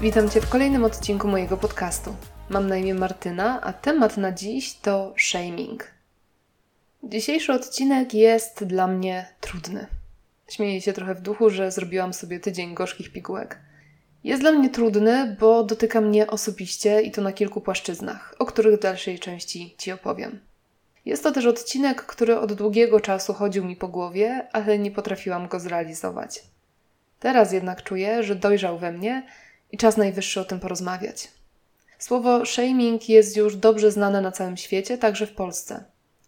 Witam Cię w kolejnym odcinku mojego podcastu. Mam na imię Martyna, a temat na dziś to shaming. Dzisiejszy odcinek jest dla mnie trudny. Śmieję się trochę w duchu, że zrobiłam sobie tydzień gorzkich pigułek. Jest dla mnie trudny, bo dotyka mnie osobiście i to na kilku płaszczyznach, o których w dalszej części Ci opowiem. Jest to też odcinek, który od długiego czasu chodził mi po głowie, ale nie potrafiłam go zrealizować. Teraz jednak czuję, że dojrzał we mnie i czas najwyższy o tym porozmawiać. Słowo shaming jest już dobrze znane na całym świecie, także w Polsce.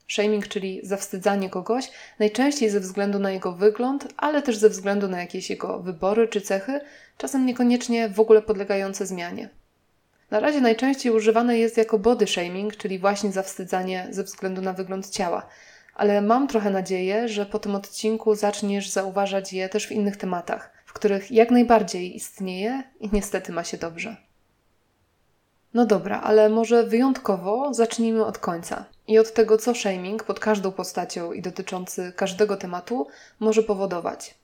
Shaming, czyli zawstydzanie kogoś, najczęściej ze względu na jego wygląd, ale też ze względu na jakieś jego wybory czy cechy, czasem niekoniecznie w ogóle podlegające zmianie. Na razie najczęściej używane jest jako body shaming, czyli właśnie zawstydzanie ze względu na wygląd ciała, ale mam trochę nadzieję, że po tym odcinku zaczniesz zauważać je też w innych tematach, których jak najbardziej istnieje i niestety ma się dobrze. No dobra, ale może wyjątkowo zacznijmy od końca i od tego, co shaming pod każdą postacią i dotyczący każdego tematu może powodować.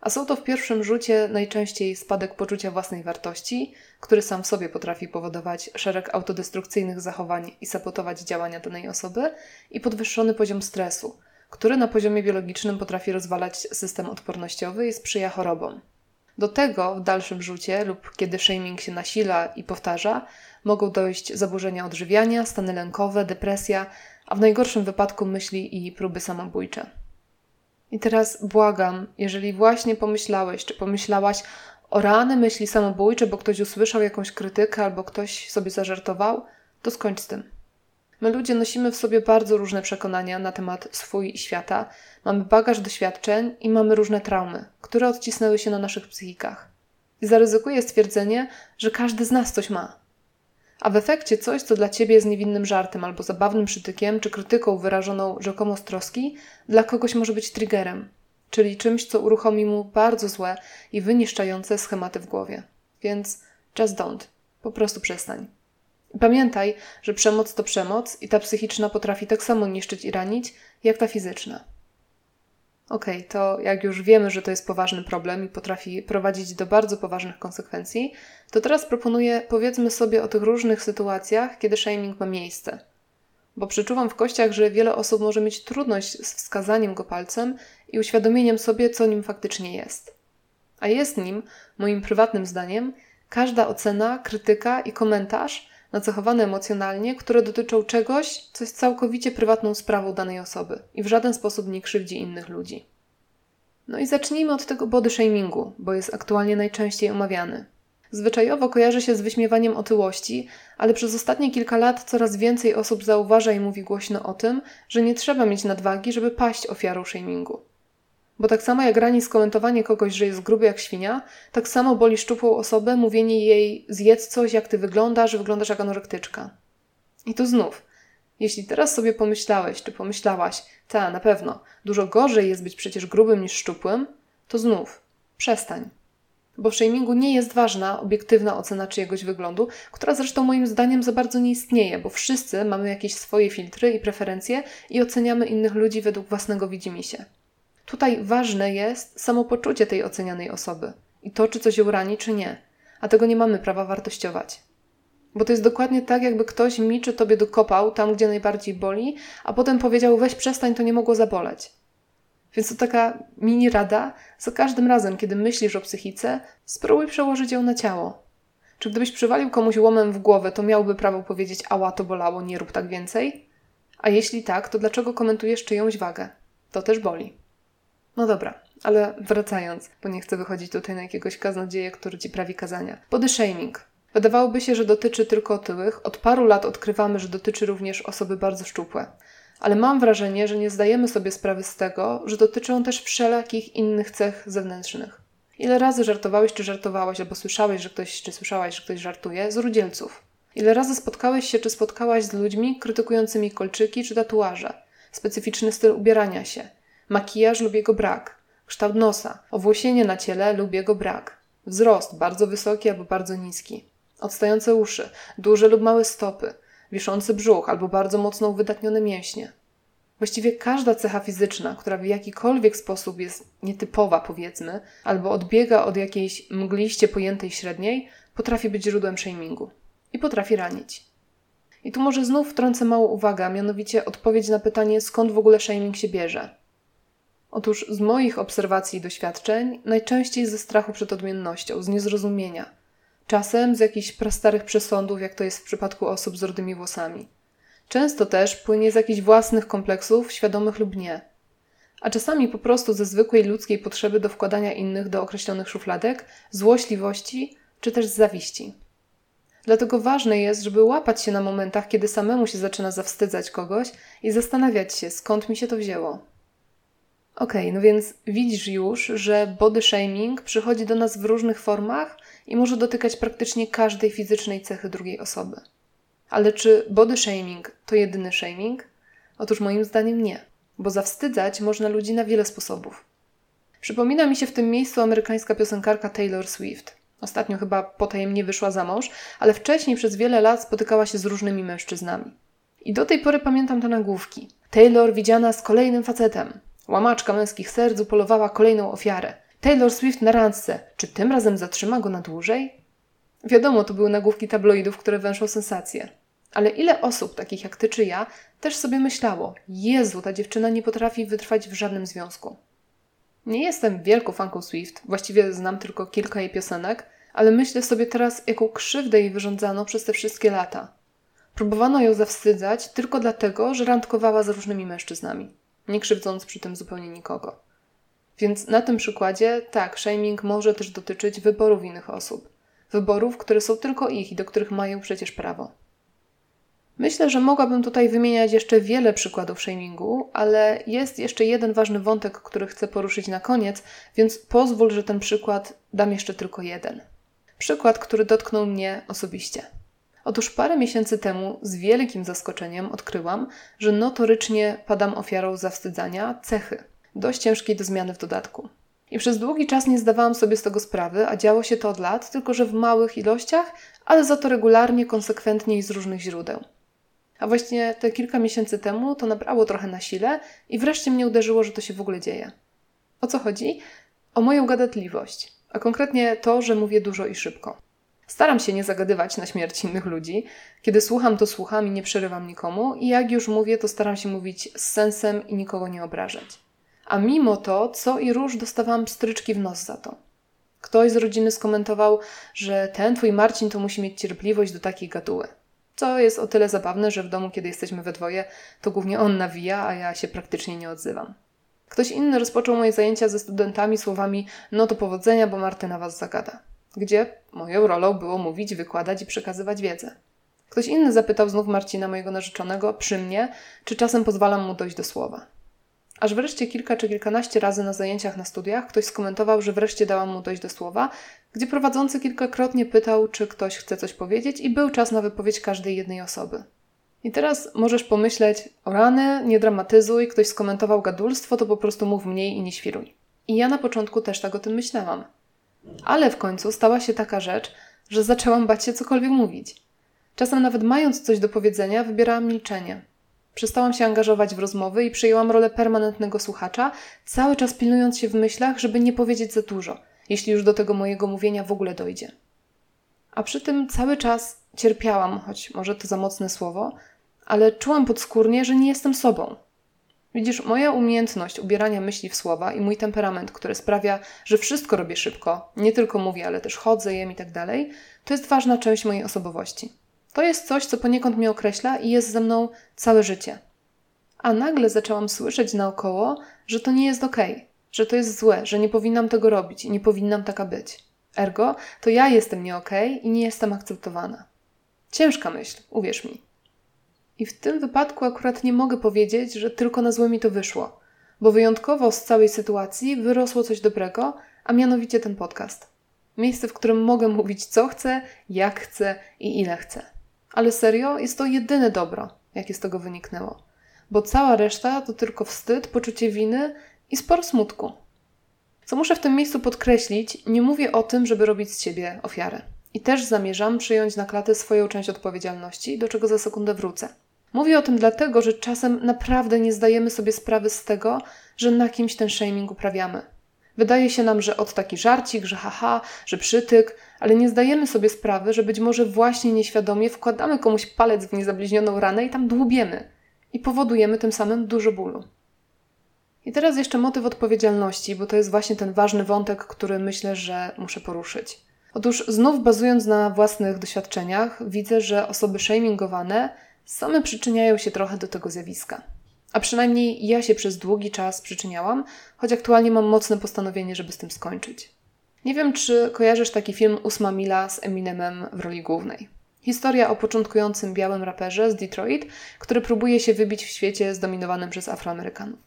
A są to w pierwszym rzucie najczęściej spadek poczucia własnej wartości, który sam w sobie potrafi powodować szereg autodestrukcyjnych zachowań i sabotować działania danej osoby, i podwyższony poziom stresu, który na poziomie biologicznym potrafi rozwalać system odpornościowy i sprzyja chorobom. Do tego w dalszym rzucie lub kiedy shaming się nasila i powtarza, mogą dojść zaburzenia odżywiania, stany lękowe, depresja, a w najgorszym wypadku myśli i próby samobójcze. I teraz błagam, jeżeli właśnie pomyślałeś czy pomyślałaś o rany myśli samobójcze, bo ktoś usłyszał jakąś krytykę albo ktoś sobie zażartował, to skończ z tym. My ludzie nosimy w sobie bardzo różne przekonania na temat swój i świata, mamy bagaż doświadczeń i mamy różne traumy, które odcisnęły się na naszych psychikach. I zaryzykuję stwierdzenie, że każdy z nas coś ma. A w efekcie coś, co dla ciebie jest niewinnym żartem albo zabawnym przytykiem czy krytyką wyrażoną rzekomo z troski, dla kogoś może być triggerem, czyli czymś, co uruchomi mu bardzo złe i wyniszczające schematy w głowie. Więc just don't. Po prostu przestań. Pamiętaj, że przemoc to przemoc i ta psychiczna potrafi tak samo niszczyć i ranić, jak ta fizyczna. Okej, okay, to jak już wiemy, że to jest poważny problem i potrafi prowadzić do bardzo poważnych konsekwencji, to teraz proponuję powiedzmy sobie o tych różnych sytuacjach, kiedy shaming ma miejsce. Bo przeczuwam w kościach, że wiele osób może mieć trudność z wskazaniem go palcem i uświadomieniem sobie, co nim faktycznie jest. A jest nim, moim prywatnym zdaniem, każda ocena, krytyka i komentarz, nacechowane emocjonalnie, które dotyczą czegoś, co jest całkowicie prywatną sprawą danej osoby i w żaden sposób nie krzywdzi innych ludzi. No i zacznijmy od tego body shamingu, bo jest aktualnie najczęściej omawiany. Zwyczajowo kojarzy się z wyśmiewaniem otyłości, ale przez ostatnie kilka lat coraz więcej osób zauważa i mówi głośno o tym, że nie trzeba mieć nadwagi, żeby paść ofiarą shamingu. Bo tak samo jak rani skomentowanie kogoś, że jest gruby jak świnia, tak samo boli szczupłą osobę mówienie jej zjedz coś, jak ty wyglądasz, wyglądasz jak anorektyczka. I tu znów, jeśli teraz sobie pomyślałeś, czy pomyślałaś, ta, na pewno, dużo gorzej jest być przecież grubym niż szczupłym, to znów, przestań. Bo w shamingu nie jest ważna obiektywna ocena czyjegoś wyglądu, która zresztą moim zdaniem za bardzo nie istnieje, bo wszyscy mamy jakieś swoje filtry i preferencje i oceniamy innych ludzi według własnego widzimisię. Tutaj ważne jest samopoczucie tej ocenianej osoby i to, czy coś ją rani, czy nie. A tego nie mamy prawa wartościować. Bo to jest dokładnie tak, jakby ktoś mi czy tobie dokopał tam, gdzie najbardziej boli, a potem powiedział: weź przestań, to nie mogło zaboleć. Więc to taka mini rada: za każdym razem, kiedy myślisz o psychice, spróbuj przełożyć ją na ciało. Czy gdybyś przywalił komuś łomem w głowę, to miałby prawo powiedzieć: Ała, to bolało, nie rób tak więcej? A jeśli tak, to dlaczego komentujesz czyjąś wagę? To też boli. No dobra, ale wracając, bo nie chcę wychodzić tutaj na jakiegoś kaznodzieja, który ci prawi kazania. Body shaming. Wydawałoby się, że dotyczy tylko otyłych. Od paru lat odkrywamy, że dotyczy również osoby bardzo szczupłe. Ale mam wrażenie, że nie zdajemy sobie sprawy z tego, że dotyczą też wszelakich innych cech zewnętrznych. Ile razy żartowałeś czy żartowałaś, albo słyszałeś, że ktoś, czy słyszałaś, że ktoś żartuje z rudzielców? Ile razy spotkałeś się czy spotkałaś z ludźmi krytykującymi kolczyki czy tatuaże, specyficzny styl ubierania się, makijaż lub jego brak, kształt nosa, owłosienie na ciele lub jego brak, wzrost bardzo wysoki albo bardzo niski, odstające uszy, duże lub małe stopy, wiszący brzuch albo bardzo mocno uwydatnione mięśnie. Właściwie każda cecha fizyczna, która w jakikolwiek sposób jest nietypowa, powiedzmy, albo odbiega od jakiejś mgliście pojętej średniej, potrafi być źródłem shamingu. I potrafi ranić. I tu może znów wtrącę małą uwagę, mianowicie odpowiedź na pytanie, skąd w ogóle shaming się bierze. Otóż z moich obserwacji i doświadczeń najczęściej ze strachu przed odmiennością, z niezrozumienia. Czasem z jakichś prastarych przesądów, jak to jest w przypadku osób z rudymi włosami. Często też płynie z jakichś własnych kompleksów, świadomych lub nie. A czasami po prostu ze zwykłej ludzkiej potrzeby do wkładania innych do określonych szufladek, złośliwości czy też z zawiści. Dlatego ważne jest, żeby łapać się na momentach, kiedy samemu się zaczyna zawstydzać kogoś i zastanawiać się, skąd mi się to wzięło. Okej, okay, no więc widzisz już, że body shaming przychodzi do nas w różnych formach i może dotykać praktycznie każdej fizycznej cechy drugiej osoby. Ale czy body shaming to jedyny shaming? Otóż moim zdaniem nie, bo zawstydzać można ludzi na wiele sposobów. Przypomina mi się w tym miejscu amerykańska piosenkarka Taylor Swift. Ostatnio chyba potajemnie wyszła za mąż, ale wcześniej przez wiele lat spotykała się z różnymi mężczyznami. I do tej pory pamiętam te nagłówki. Taylor widziana z kolejnym facetem. Łamaczka męskich serc upolowała kolejną ofiarę. Taylor Swift na randce. Czy tym razem zatrzyma go na dłużej? Wiadomo, to były nagłówki tabloidów, które węszą sensację. Ale ile osób, takich jak ty czy ja, też sobie myślało: Jezu, ta dziewczyna nie potrafi wytrwać w żadnym związku. Nie jestem wielką fanką Swift, właściwie znam tylko kilka jej piosenek, ale myślę sobie teraz, jaką krzywdę jej wyrządzano przez te wszystkie lata. Próbowano ją zawstydzać tylko dlatego, że randkowała z różnymi mężczyznami, nie krzywdząc przy tym zupełnie nikogo. Więc na tym przykładzie, tak, shaming może też dotyczyć wyborów innych osób. Wyborów, które są tylko ich i do których mają przecież prawo. Myślę, że mogłabym tutaj wymieniać jeszcze wiele przykładów shamingu, ale jest jeszcze jeden ważny wątek, który chcę poruszyć na koniec, więc pozwól, że ten przykład dam jeszcze tylko jeden. Przykład, który dotknął mnie osobiście. Otóż parę miesięcy temu z wielkim zaskoczeniem odkryłam, że notorycznie padam ofiarą zawstydzania cechy, dość ciężkiej do zmiany w dodatku. I przez długi czas nie zdawałam sobie z tego sprawy, a działo się to od lat, tylko że w małych ilościach, ale za to regularnie, konsekwentnie i z różnych źródeł. A właśnie te kilka miesięcy temu to nabrało trochę na sile i wreszcie mnie uderzyło, że to się w ogóle dzieje. O co chodzi? O moją gadatliwość, a konkretnie to, że mówię dużo i szybko. Staram się nie zagadywać na śmierć innych ludzi. Kiedy słucham, to słucham i nie przerywam nikomu, i jak już mówię, to staram się mówić z sensem i nikogo nie obrażać. A mimo to, co i róż dostawałam stryczki w nos za to. Ktoś z rodziny skomentował, że ten twój Marcin to musi mieć cierpliwość do takiej gaduły. Co jest o tyle zabawne, że w domu, kiedy jesteśmy we dwoje, to głównie on nawija, a ja się praktycznie nie odzywam. Ktoś inny rozpoczął moje zajęcia ze studentami słowami: No to powodzenia, bo Martyna was zagada. Gdzie moją rolą było mówić, wykładać i przekazywać wiedzę. Ktoś inny zapytał znów Marcina, mojego narzeczonego, przy mnie, czy czasem pozwalam mu dojść do słowa. Aż wreszcie kilka czy kilkanaście razy na zajęciach na studiach ktoś skomentował, że wreszcie dałam mu dojść do słowa, gdzie prowadzący kilkakrotnie pytał, czy ktoś chce coś powiedzieć, i był czas na wypowiedź każdej jednej osoby. I teraz możesz pomyśleć, o rany, nie dramatyzuj, ktoś skomentował gadulstwo, to po prostu mów mniej i nie świruj. I ja na początku też tak o tym myślałam. Ale w końcu stała się taka rzecz, że zaczęłam bać się cokolwiek mówić. Czasem nawet mając coś do powiedzenia, wybierałam milczenie. Przestałam się angażować w rozmowy i przyjęłam rolę permanentnego słuchacza, cały czas pilnując się w myślach, żeby nie powiedzieć za dużo, jeśli już do tego mojego mówienia w ogóle dojdzie. A przy tym cały czas cierpiałam, choć może to za mocne słowo, ale czułam podskórnie, że nie jestem sobą. Widzisz, moja umiejętność ubierania myśli w słowa i mój temperament, który sprawia, że wszystko robię szybko, nie tylko mówię, ale też chodzę, jem i tak dalej, to jest ważna część mojej osobowości. To jest coś, co poniekąd mnie określa i jest ze mną całe życie. A nagle zaczęłam słyszeć naokoło, że to nie jest okej, okay, że to jest złe, że nie powinnam tego robić i nie powinnam taka być. Ergo, to ja jestem nie okej okay i nie jestem akceptowana. Ciężka myśl, uwierz mi. I w tym wypadku akurat nie mogę powiedzieć, że tylko na złe mi to wyszło, bo wyjątkowo z całej sytuacji wyrosło coś dobrego, a mianowicie ten podcast. Miejsce, w którym mogę mówić co chcę, jak chcę i ile chcę. Ale serio, jest to jedyne dobro, jakie z tego wyniknęło. Bo cała reszta to tylko wstyd, poczucie winy i sporo smutku. Co muszę w tym miejscu podkreślić, nie mówię o tym, żeby robić z siebie ofiarę. I też zamierzam przyjąć na klatę swoją część odpowiedzialności, do czego za sekundę wrócę. Mówię o tym dlatego, że czasem naprawdę nie zdajemy sobie sprawy z tego, że na kimś ten shaming uprawiamy. Wydaje się nam, że od taki żarcik, że haha, że przytyk, ale nie zdajemy sobie sprawy, że być może właśnie nieświadomie wkładamy komuś palec w niezabliźnioną ranę i tam dłubiemy. I powodujemy tym samym dużo bólu. I teraz jeszcze motyw odpowiedzialności, bo to jest właśnie ten ważny wątek, który myślę, że muszę poruszyć. Otóż znów bazując na własnych doświadczeniach, widzę, że osoby shamingowane same przyczyniają się trochę do tego zjawiska. A przynajmniej ja się przez długi czas przyczyniałam, choć aktualnie mam mocne postanowienie, żeby z tym skończyć. Nie wiem, czy kojarzysz taki film Ósma Mila z Eminemem w roli głównej. Historia o początkującym białym raperze z Detroit, który próbuje się wybić w świecie zdominowanym przez Afroamerykanów.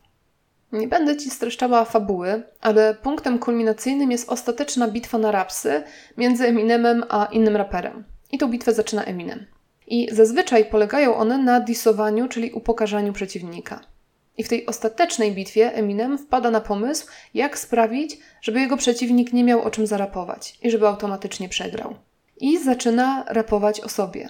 Nie będę ci streszczała fabuły, ale punktem kulminacyjnym jest ostateczna bitwa na rapsy między Eminemem a innym raperem. I tą bitwę zaczyna Eminem. I zazwyczaj polegają one na disowaniu, czyli upokarzaniu przeciwnika. I w tej ostatecznej bitwie Eminem wpada na pomysł, jak sprawić, żeby jego przeciwnik nie miał o czym zarapować i żeby automatycznie przegrał. I zaczyna rapować o sobie.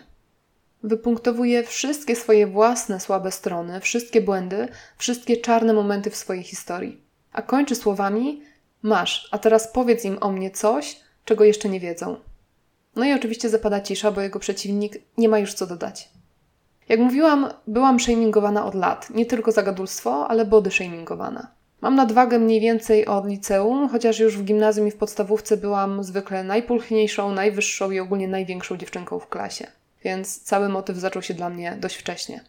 Wypunktowuje wszystkie swoje własne słabe strony, wszystkie błędy, wszystkie czarne momenty w swojej historii. A kończy słowami: Masz, a teraz powiedz im o mnie coś, czego jeszcze nie wiedzą. No i oczywiście zapada cisza, bo jego przeciwnik nie ma już co dodać. Jak mówiłam, byłam shamingowana od lat. Nie tylko za gadulstwo, ale body shamingowana. Mam nadwagę mniej więcej od liceum, chociaż już w gimnazjum i w podstawówce byłam zwykle najpulchniejszą, najwyższą i ogólnie największą dziewczynką w klasie. Więc cały motyw zaczął się dla mnie dość wcześnie.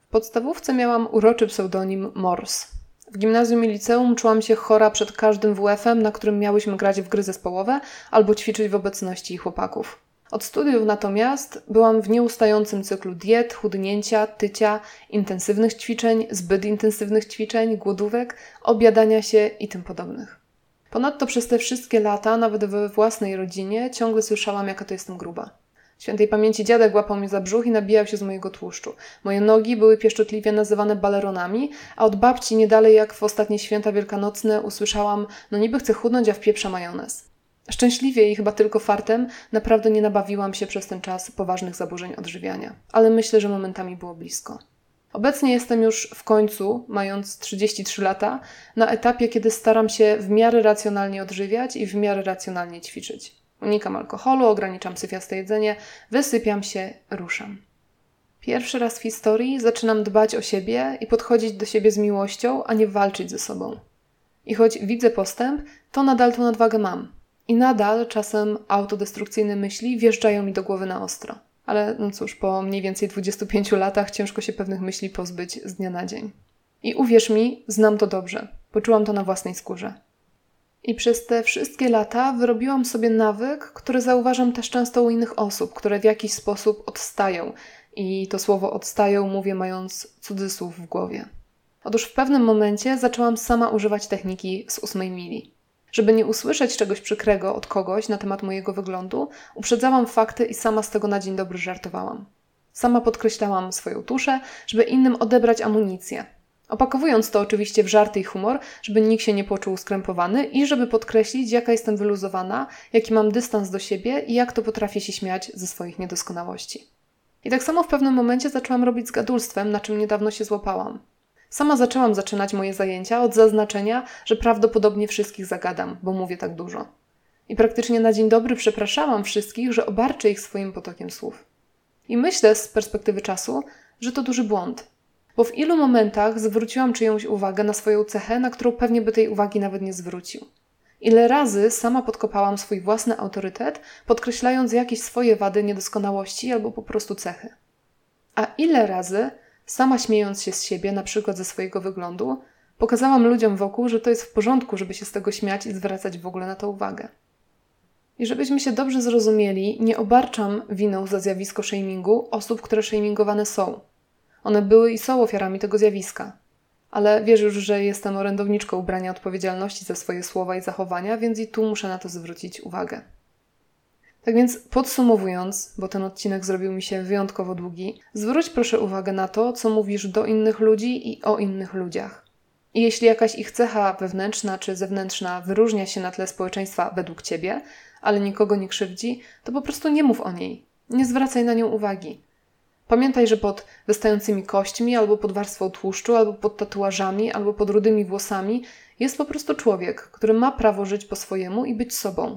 W podstawówce miałam uroczy pseudonim Mors. W gimnazjum i liceum czułam się chora przed każdym WF-em, na którym miałyśmy grać w gry zespołowe albo ćwiczyć w obecności chłopaków. Od studiów natomiast byłam w nieustającym cyklu diet, chudnięcia, tycia, intensywnych ćwiczeń, zbyt intensywnych ćwiczeń, głodówek, obiadania się i tym podobnych. Ponadto przez te wszystkie lata, nawet we własnej rodzinie, ciągle słyszałam, jaka to jestem gruba. Świętej pamięci dziadek łapał mnie za brzuch i nabijał się z mojego tłuszczu. Moje nogi były pieszczotliwie nazywane baleronami, a od babci nie dalej jak w ostatnie święta wielkanocne usłyszałam, no niby chcę chudnąć, a w pieprza majonez. Szczęśliwie i chyba tylko fartem naprawdę nie nabawiłam się przez ten czas poważnych zaburzeń odżywiania, ale myślę, że momentami było blisko. Obecnie jestem już w końcu, mając 33 lata, na etapie, kiedy staram się w miarę racjonalnie odżywiać i w miarę racjonalnie ćwiczyć. Unikam alkoholu, ograniczam syfiaste jedzenie, wysypiam się, ruszam. Pierwszy raz w historii zaczynam dbać o siebie i podchodzić do siebie z miłością, a nie walczyć ze sobą. I choć widzę postęp, to nadal tą nadwagę mam. I nadal czasem autodestrukcyjne myśli wjeżdżają mi do głowy na ostro. Ale no cóż, po mniej więcej 25 latach ciężko się pewnych myśli pozbyć z dnia na dzień. I uwierz mi, znam to dobrze. Poczułam to na własnej skórze. I przez te wszystkie lata wyrobiłam sobie nawyk, który zauważam też często u innych osób, które w jakiś sposób odstają. I to słowo odstają mówię mając cudzysłów w głowie. Otóż w pewnym momencie zaczęłam sama używać techniki z ósmej mili. Żeby nie usłyszeć czegoś przykrego od kogoś na temat mojego wyglądu, uprzedzałam fakty i sama z tego na dzień dobry żartowałam. Sama podkreślałam swoją tuszę, żeby innym odebrać amunicję. Opakowując to oczywiście w żarty i humor, żeby nikt się nie poczuł skrępowany i żeby podkreślić, jaka jestem wyluzowana, jaki mam dystans do siebie i jak to potrafię się śmiać ze swoich niedoskonałości. I tak samo w pewnym momencie zaczęłam robić z gadulstwem, na czym niedawno się złapałam. Sama zaczęłam zaczynać moje zajęcia od zaznaczenia, że prawdopodobnie wszystkich zagadam, bo mówię tak dużo. I praktycznie na dzień dobry przepraszałam wszystkich, że obarczę ich swoim potokiem słów. I myślę z perspektywy czasu, że to duży błąd, bo w ilu momentach zwróciłam czyjąś uwagę na swoją cechę, na którą pewnie by tej uwagi nawet nie zwrócił. Ile razy sama podkopałam swój własny autorytet, podkreślając jakieś swoje wady, niedoskonałości albo po prostu cechy. A ile razy, sama śmiejąc się z siebie, na przykład ze swojego wyglądu, pokazałam ludziom wokół, że to jest w porządku, żeby się z tego śmiać i zwracać w ogóle na to uwagę. I żebyśmy się dobrze zrozumieli, nie obarczam winą za zjawisko shamingu osób, które shamingowane są – one były i są ofiarami tego zjawiska. Ale wiesz już, że jestem orędowniczką ubrania odpowiedzialności za swoje słowa i zachowania, więc i tu muszę na to zwrócić uwagę. Tak więc podsumowując, bo ten odcinek zrobił mi się wyjątkowo długi, zwróć proszę uwagę na to, co mówisz do innych ludzi i o innych ludziach. I jeśli jakaś ich cecha wewnętrzna czy zewnętrzna wyróżnia się na tle społeczeństwa według ciebie, ale nikogo nie krzywdzi, to po prostu nie mów o niej. Nie zwracaj na nią uwagi. Pamiętaj, że pod wystającymi kośćmi, albo pod warstwą tłuszczu, albo pod tatuażami, albo pod rudymi włosami jest po prostu człowiek, który ma prawo żyć po swojemu i być sobą.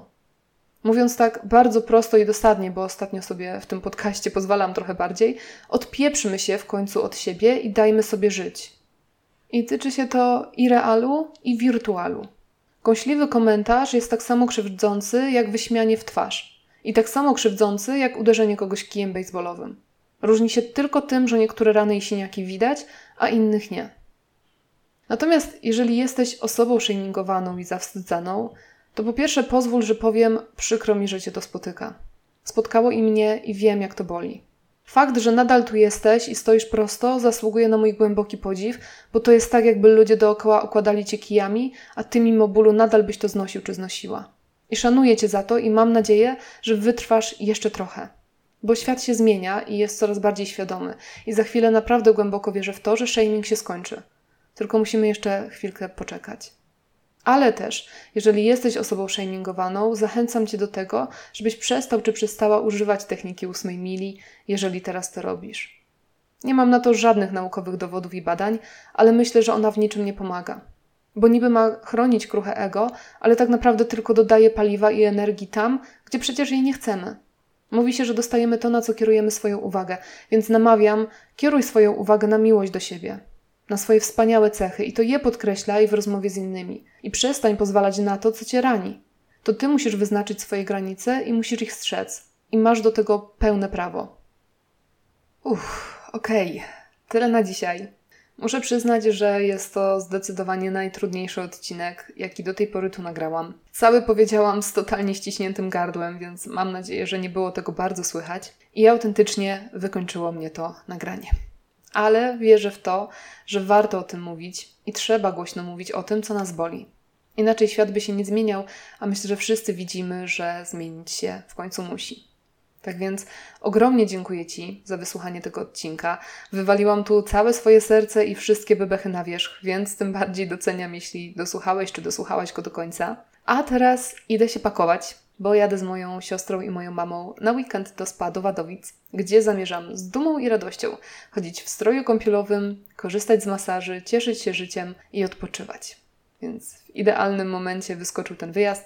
Mówiąc tak bardzo prosto i dosadnie, bo ostatnio sobie w tym podcaście pozwalam trochę bardziej, odpieprzmy się w końcu od siebie i dajmy sobie żyć. I tyczy się to i realu, i wirtualu. Kąśliwy komentarz jest tak samo krzywdzący jak wyśmianie w twarz. I tak samo krzywdzący jak uderzenie kogoś kijem baseballowym. Różni się tylko tym, że niektóre rany i siniaki widać, a innych nie. Natomiast jeżeli jesteś osobą shamingowaną i zawstydzaną, to po pierwsze pozwól, że powiem, przykro mi, że cię to spotyka. Spotkało i mnie i wiem, jak to boli. Fakt, że nadal tu jesteś i stoisz prosto, zasługuje na mój głęboki podziw, bo to jest tak, jakby ludzie dookoła układali cię kijami, a ty mimo bólu nadal byś to znosił czy znosiła. I szanuję cię za to i mam nadzieję, że wytrwasz jeszcze trochę. Bo świat się zmienia i jest coraz bardziej świadomy. I za chwilę naprawdę głęboko wierzę w to, że shaming się skończy. Tylko musimy jeszcze chwilkę poczekać. Ale też, jeżeli jesteś osobą shamingowaną, zachęcam Cię do tego, żebyś przestał czy przestała używać techniki ósmej mili, jeżeli teraz to robisz. Nie mam na to żadnych naukowych dowodów i badań, ale myślę, że ona w niczym nie pomaga. Bo niby ma chronić kruche ego, ale tak naprawdę tylko dodaje paliwa i energii tam, gdzie przecież jej nie chcemy. Mówi się, że dostajemy to, na co kierujemy swoją uwagę, więc namawiam, kieruj swoją uwagę na miłość do siebie, na swoje wspaniałe cechy i to je podkreślaj w rozmowie z innymi. I przestań pozwalać na to, co cię rani. To ty musisz wyznaczyć swoje granice i musisz ich strzec. I masz do tego pełne prawo. Uff, okej. Okay. Tyle na dzisiaj. Muszę przyznać, że jest to zdecydowanie najtrudniejszy odcinek, jaki do tej pory tu nagrałam. Cały powiedziałam z totalnie ściśniętym gardłem, więc mam nadzieję, że nie było tego bardzo słychać. I autentycznie wykończyło mnie to nagranie ale wierzę w to, że warto o tym mówić i trzeba głośno mówić o tym, co nas boli. Inaczej świat by się nie zmieniał, a myślę, że wszyscy widzimy, że zmienić się w końcu musi. Tak więc ogromnie dziękuję Ci za wysłuchanie tego odcinka. Wywaliłam tu całe swoje serce i wszystkie bebechy na wierzch, więc tym bardziej doceniam, jeśli dosłuchałeś czy dosłuchałaś go do końca. A teraz idę się pakować, bo jadę z moją siostrą i moją mamą na weekend do spa do Wadowic, gdzie zamierzam z dumą i radością chodzić w stroju kąpielowym, korzystać z masaży, cieszyć się życiem i odpoczywać. Więc w idealnym momencie wyskoczył ten wyjazd.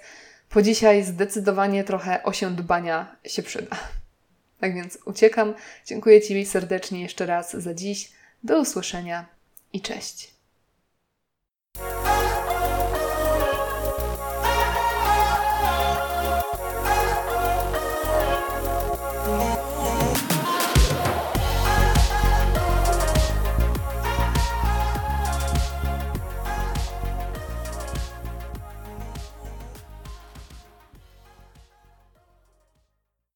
Po dzisiaj zdecydowanie trochę osiądbania się przyda. Tak więc uciekam. Dziękuję Ci serdecznie jeszcze raz za dziś. Do usłyszenia i cześć.